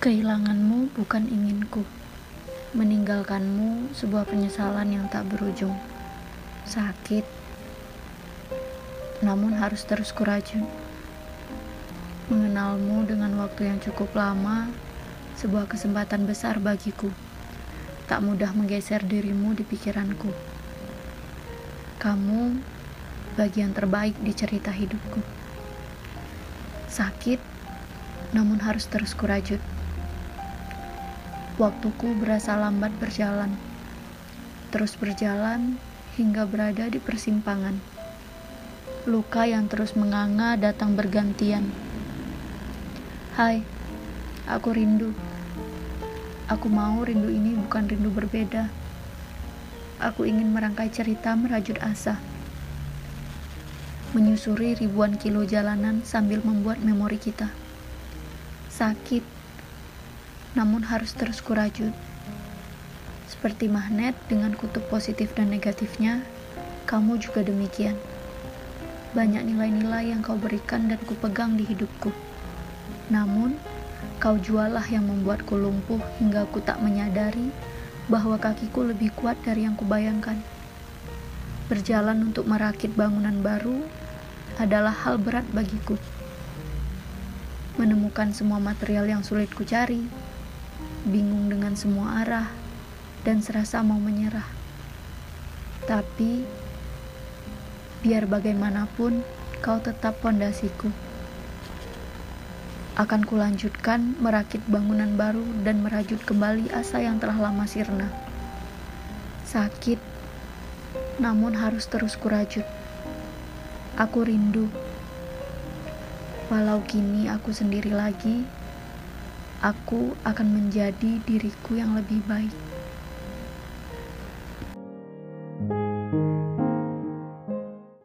Kehilanganmu bukan inginku. Meninggalkanmu sebuah penyesalan yang tak berujung. Sakit, namun harus terus kurajun. Mengenalmu dengan waktu yang cukup lama, sebuah kesempatan besar bagiku. Tak mudah menggeser dirimu di pikiranku. Kamu bagian terbaik di cerita hidupku. Sakit, namun harus terus kurajut. Waktuku berasa lambat berjalan, terus berjalan hingga berada di persimpangan. Luka yang terus menganga datang bergantian. Hai, aku rindu. Aku mau rindu ini bukan rindu berbeda. Aku ingin merangkai cerita merajut asa. Menyusuri ribuan kilo jalanan sambil membuat memori kita. Sakit, namun harus terus kurajut. Seperti magnet dengan kutub positif dan negatifnya, kamu juga demikian. Banyak nilai-nilai yang kau berikan dan kupegang di hidupku. Namun, kau jualah yang membuatku lumpuh hingga aku tak menyadari bahwa kakiku lebih kuat dari yang kubayangkan. Berjalan untuk merakit bangunan baru adalah hal berat bagiku. Menemukan semua material yang sulit ku cari, bingung dengan semua arah, dan serasa mau menyerah. Tapi, biar bagaimanapun, kau tetap pondasiku. Akan kulanjutkan merakit bangunan baru dan merajut kembali asa yang telah lama sirna. Sakit, namun harus terus kurajut. Aku rindu. Walau kini aku sendiri lagi, aku akan menjadi diriku yang lebih baik.